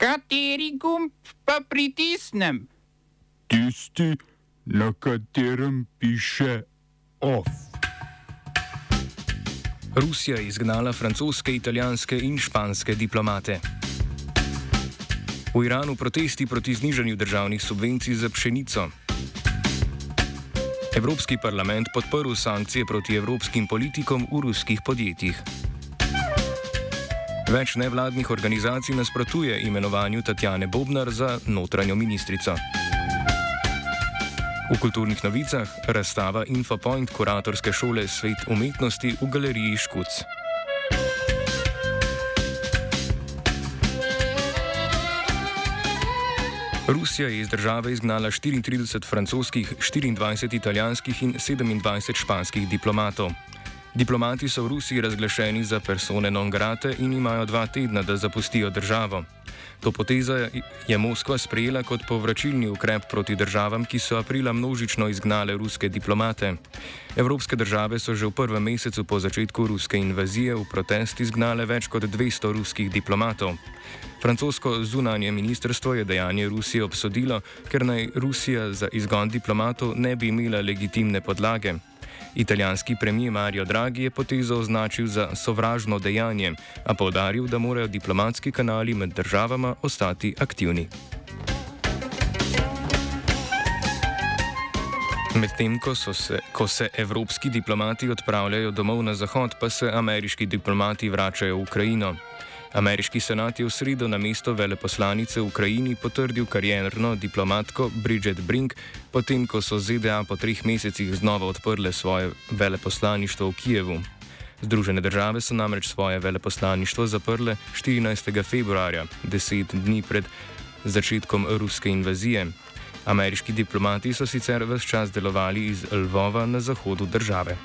Kateri gumb pa pritisnem? Tisti, na katerem piše OF. Rusija je izgnala francoske, italijanske in španske diplomate. V Iranu protesti proti znižanju državnih subvencij za pšenico. Evropski parlament podprl sankcije proti evropskim politikom v ruskih podjetjih. Več nevladnih organizacij nasprotuje imenovanju Tatjane Bobnar za notranjo ministrico. V kulturnih novicah razstava Infopoint kuratorske šole Svet umetnosti v galeriji Škuc. Rusija je iz države izgnala 34 francoskih, 24 italijanskih in 27 španskih diplomatov. Diplomati so v Rusiji razglašeni za persone non grate in imajo dva tedna, da zapustijo državo. To potezo je Moskva sprejela kot povračilni ukrep proti državam, ki so aprila množično izgnale ruske diplomate. Evropske države so že v prvem mesecu po začetku ruske invazije v protest izgnale več kot 200 ruskih diplomatov. Francosko zunanje ministrstvo je dejanje Rusije obsodilo, ker naj Rusija za izgon diplomatov ne bi imela legitimne podlage. Italijanski premijer Mario Draghi je potezo označil za sovražno dejanje, a povdaril, da morajo diplomatski kanali med državama ostati aktivni. Medtem ko, ko se evropski diplomati odpravljajo domov na zahod, pa se ameriški diplomati vračajo v Ukrajino. Ameriški senat je v sredo na mesto veleposlanice v Ukrajini potrdil karjerno diplomatko Bridget Brink, potem ko so ZDA po treh mesecih znova odprle svoje veleposlaništvo v Kijevu. Združene države so namreč svoje veleposlaništvo zaprle 14. februarja, deset dni pred začetkom ruske invazije. Ameriški diplomati so sicer vse čas delovali iz Lvova na zahodu države.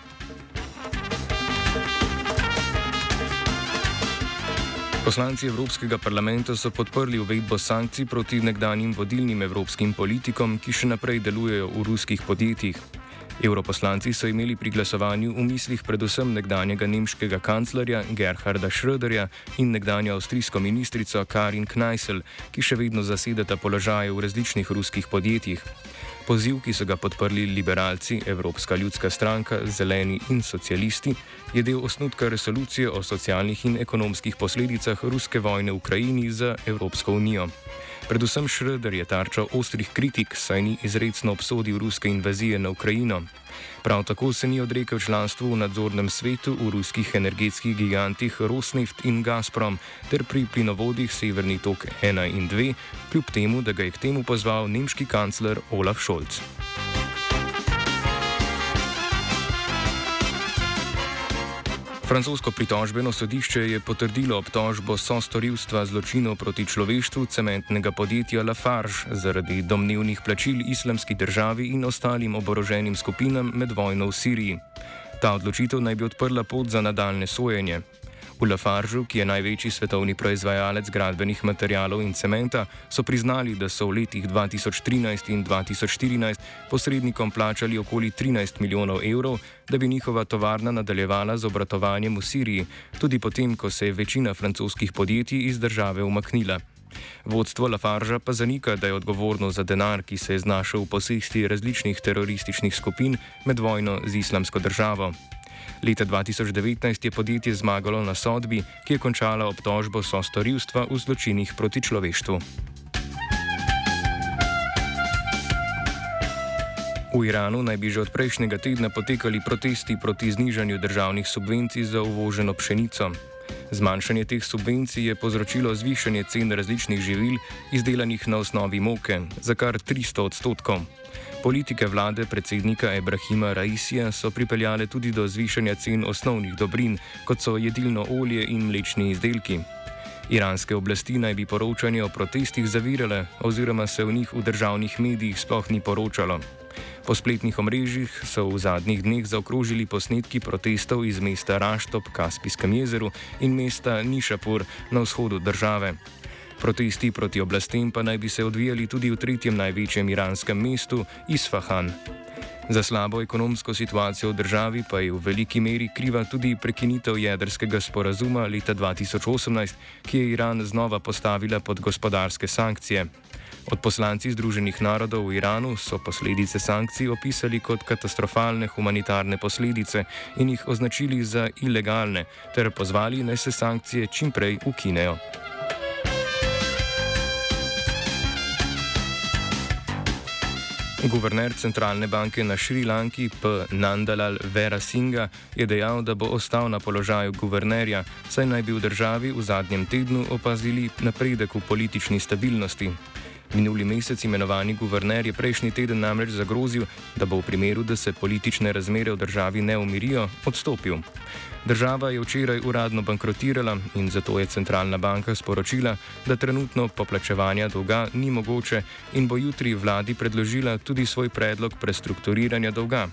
Poslanci Evropskega parlamenta so podprli uvedbo sankcij proti nekdanjim vodilnim evropskim politikom, ki še naprej delujejo v ruskih podjetjih. Evroposlanci so imeli pri glasovanju v mislih predvsem nekdanjega nemškega kanclerja Gerharda Schröderja in nekdanjo avstrijsko ministrico Karin Kneisel, ki še vedno zasedata položaje v različnih ruskih podjetjih. Poziv, ki so ga podprli liberalci, Evropska ljudska stranka, zeleni in socialisti, je del osnutka resolucije o socialnih in ekonomskih posledicah ruske vojne v Ukrajini za Evropsko unijo. Predvsem Šreder je tarčal ostrih kritik, saj ni izredno obsodil ruske invazije na Ukrajino. Prav tako se ni odrekel članstvu v nadzornem svetu v ruskih energetskih gigantih Rosneft in Gazprom ter pri plinovodih Severni tok 1 in 2, kljub temu, da ga je k temu pozval nemški kancler Olaf Scholz. Francosko pritožbeno sodišče je potrdilo obtožbo sostorilstva zločinov proti človeštvu cementnega podjetja Lafarge zaradi domnevnih plačil islamski državi in ostalim oboroženim skupinam med vojno v Siriji. Ta odločitev naj bi odprla pot za nadaljne sojenje. V Lafargeu, ki je največji svetovni proizvajalec gradbenih materijalov in cementa, so priznali, da so v letih 2013 in 2014 posrednikom plačali okoli 13 milijonov evrov, da bi njihova tovarna nadaljevala z obratovanjem v Siriji, tudi potem, ko se je večina francoskih podjetij iz države umaknila. Vodstvo Lafargea pa zanika, da je odgovorno za denar, ki se je znašel v posesti različnih terorističnih skupin med vojno z islamsko državo. Leta 2019 je podjetje zmagalo na sodbi, ki je končala obtožbo so storilstva v zločinih proti človeštvu. V Iranu naj bi že od prejšnjega tedna potekali protesti proti znižanju državnih subvencij za uvoženo pšenico. Zmanjšanje teh subvencij je povzročilo zvišanje cen različnih živil, izdelanih na osnovi moke, za kar 300 odstotkov. Politike vlade predsednika Ibrahima Raisija so pripeljale tudi do zvišanja cen osnovnih dobrin, kot so jedilno olje in mlečni izdelki. Iranske oblasti naj bi poročanje o protestih zavirale, oziroma se o njih v državnih medijih sploh ni poročalo. Po spletnih omrežjih so v zadnjih dneh zaokrožili posnetki protestov iz mesta Raštop, Kaspijskem jezeru in mesta Nišapur na vzhodu države. Protesti proti oblastem pa naj bi se odvijali tudi v tretjem največjem iranskem mestu, Isfahan. Za slabo ekonomsko situacijo v državi pa je v veliki meri kriva tudi prekinitev jedrskega sporazuma leta 2018, ki je Iran znova postavila pod gospodarske sankcije. Odposlanci Združenih narodov v Iranu so posledice sankcij opisali kot katastrofalne humanitarne posledice in jih označili za ilegalne, ter pozvali, naj se sankcije čimprej ukinejo. Guverner centralne banke na Šrilanki P. Nandalal Vera Singha je dejal, da bo ostal na položaju guvernerja, saj naj bi v državi v zadnjem tednu opazili napredek v politični stabilnosti. Minuli mesec imenovani guverner je prejšnji teden namreč zagrozil, da bo v primeru, da se politične razmere v državi ne umirijo, odstopil. Država je včeraj uradno bankrotirala in zato je centralna banka sporočila, da trenutno poplačevanja dolga ni mogoče in bo jutri vladi predložila tudi svoj predlog prestrukturiranja dolga.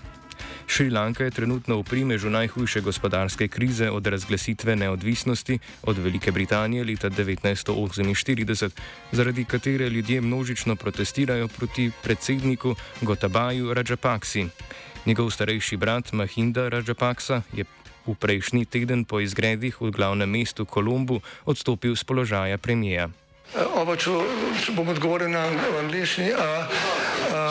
Šrilanka je trenutno v primežu najhujše gospodarske krize od razglasitve neodvisnosti od Velike Britanije leta 1948, zaradi katere ljudje množično protestirajo proti predsedniku Gotabaju Rajapaksi. Njegov starejši brat Mahinda Rajapaksa je v prejšnji teden po izgredih v glavnem mestu Kolumbu odstopil z položaja premijeja. Oba, če, če bom odgovoril na angliški.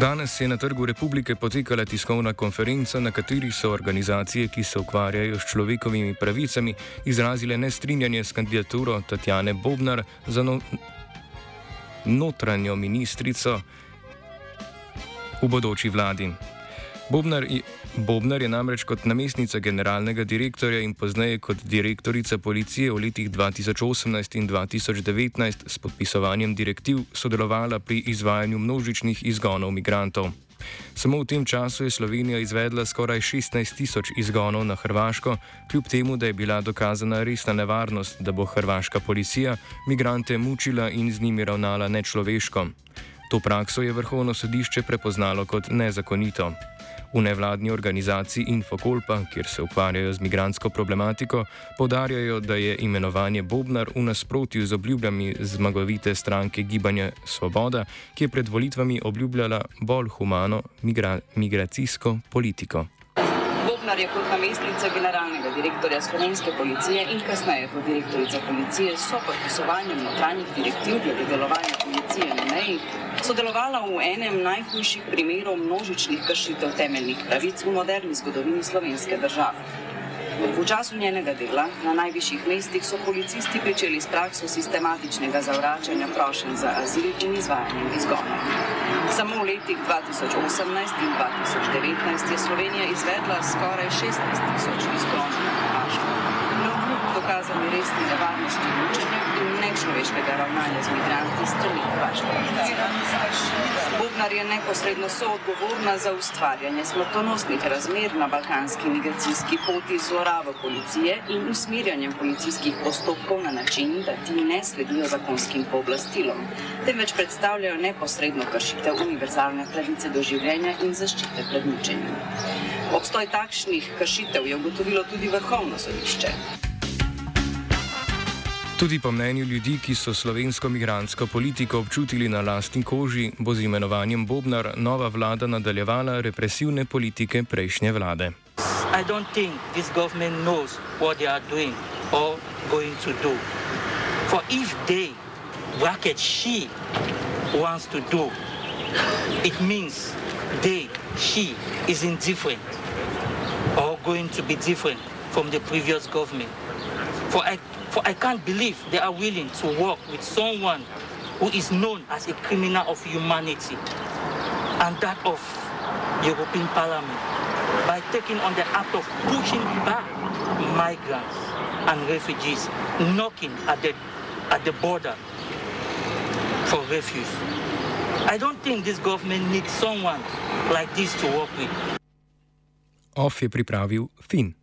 Danes je na Trgu republike potekala tiskovna konferenca, na kateri so organizacije, ki se ukvarjajo s človekovimi pravicami, izrazile nestrinjanje s kandidaturo Tatjane Bobnar za no notranjo ministrico v bodoči vladi. Bobnar Bobnar je namreč kot namestnica generalnega direktorja in pozneje kot direktorica policije v letih 2018 in 2019 s podpisovanjem direktiv sodelovala pri izvajanju množičnih izgonov migrantov. Samo v tem času je Slovenija izvedla skoraj 16 tisoč izgonov na Hrvaško, kljub temu, da je bila dokazana resna nevarnost, da bo hrvaška policija migrante mučila in z njimi ravnala nečloveško. To prakso je vrhovno sodišče prepoznalo kot nezakonito. V nevladni organizaciji Infokolpa, kjer se ukvarjajo z migransko problematiko, podarjajo, da je imenovanje Bobnar v nasprotju z obljubljami zmagovite stranke Gibanja Svoboda, ki je pred volitvami obljubljala bolj humano migra migracijsko politiko. Bobnar je kot namestnica generalnega direktorja slovenske policije in kasneje kot direktorica policije s podpisovanjem notranjih direktiv glede delovanja policije na meji sodelovala v enem najhujših primerov množičnih kršitev temeljnih pravic v moderni zgodovini slovenske države. V času njenega dela na najvišjih mestih so policisti pričeli s prakso sistematičnega zavračanja prošenj za azil in izvajanjem izgonov. Samo v letih 2018 in 2019 je Slovenija izvedla skoraj 16 tisoč izgonov na Hrvaško. Kljub dokazani resni nevarnosti mučenja in nečloveškega ravnanja z migranti strani Hrvaške. Bobnar je neposredno soodgovorna za ustvarjanje smrtonosnih razmer na balkanski migracijski poti z zlorabo policije in usmirjanjem policijskih postopkov na način, da ti ne sledijo zakonskim pooblastilom, temveč predstavljajo neposredno kršitev univerzalne pravice do življenja in zaščite pred mučenjem. Obstoj takšnih kršitev je ugotovilo tudi vrhovno sodišče. Tudi po mnenju ljudi, ki so slovensko migransko politiko občutili na lastni koži, bo z imenovanjem Bobnar nova vlada nadaljevala represivne politike prejšnje vlade. I don't think this government knows what they are doing or going to do. For if they bracket she wants to do, it means they, she is indifferent or going to be different from the previous government. For I For I can't believe they are willing to work with someone who is known as a criminal of humanity and that of European Parliament by taking on the act of pushing back migrants and refugees, knocking at the, at the border for refuge. I don't think this government needs someone like this to work with. OF je pripravil Fin.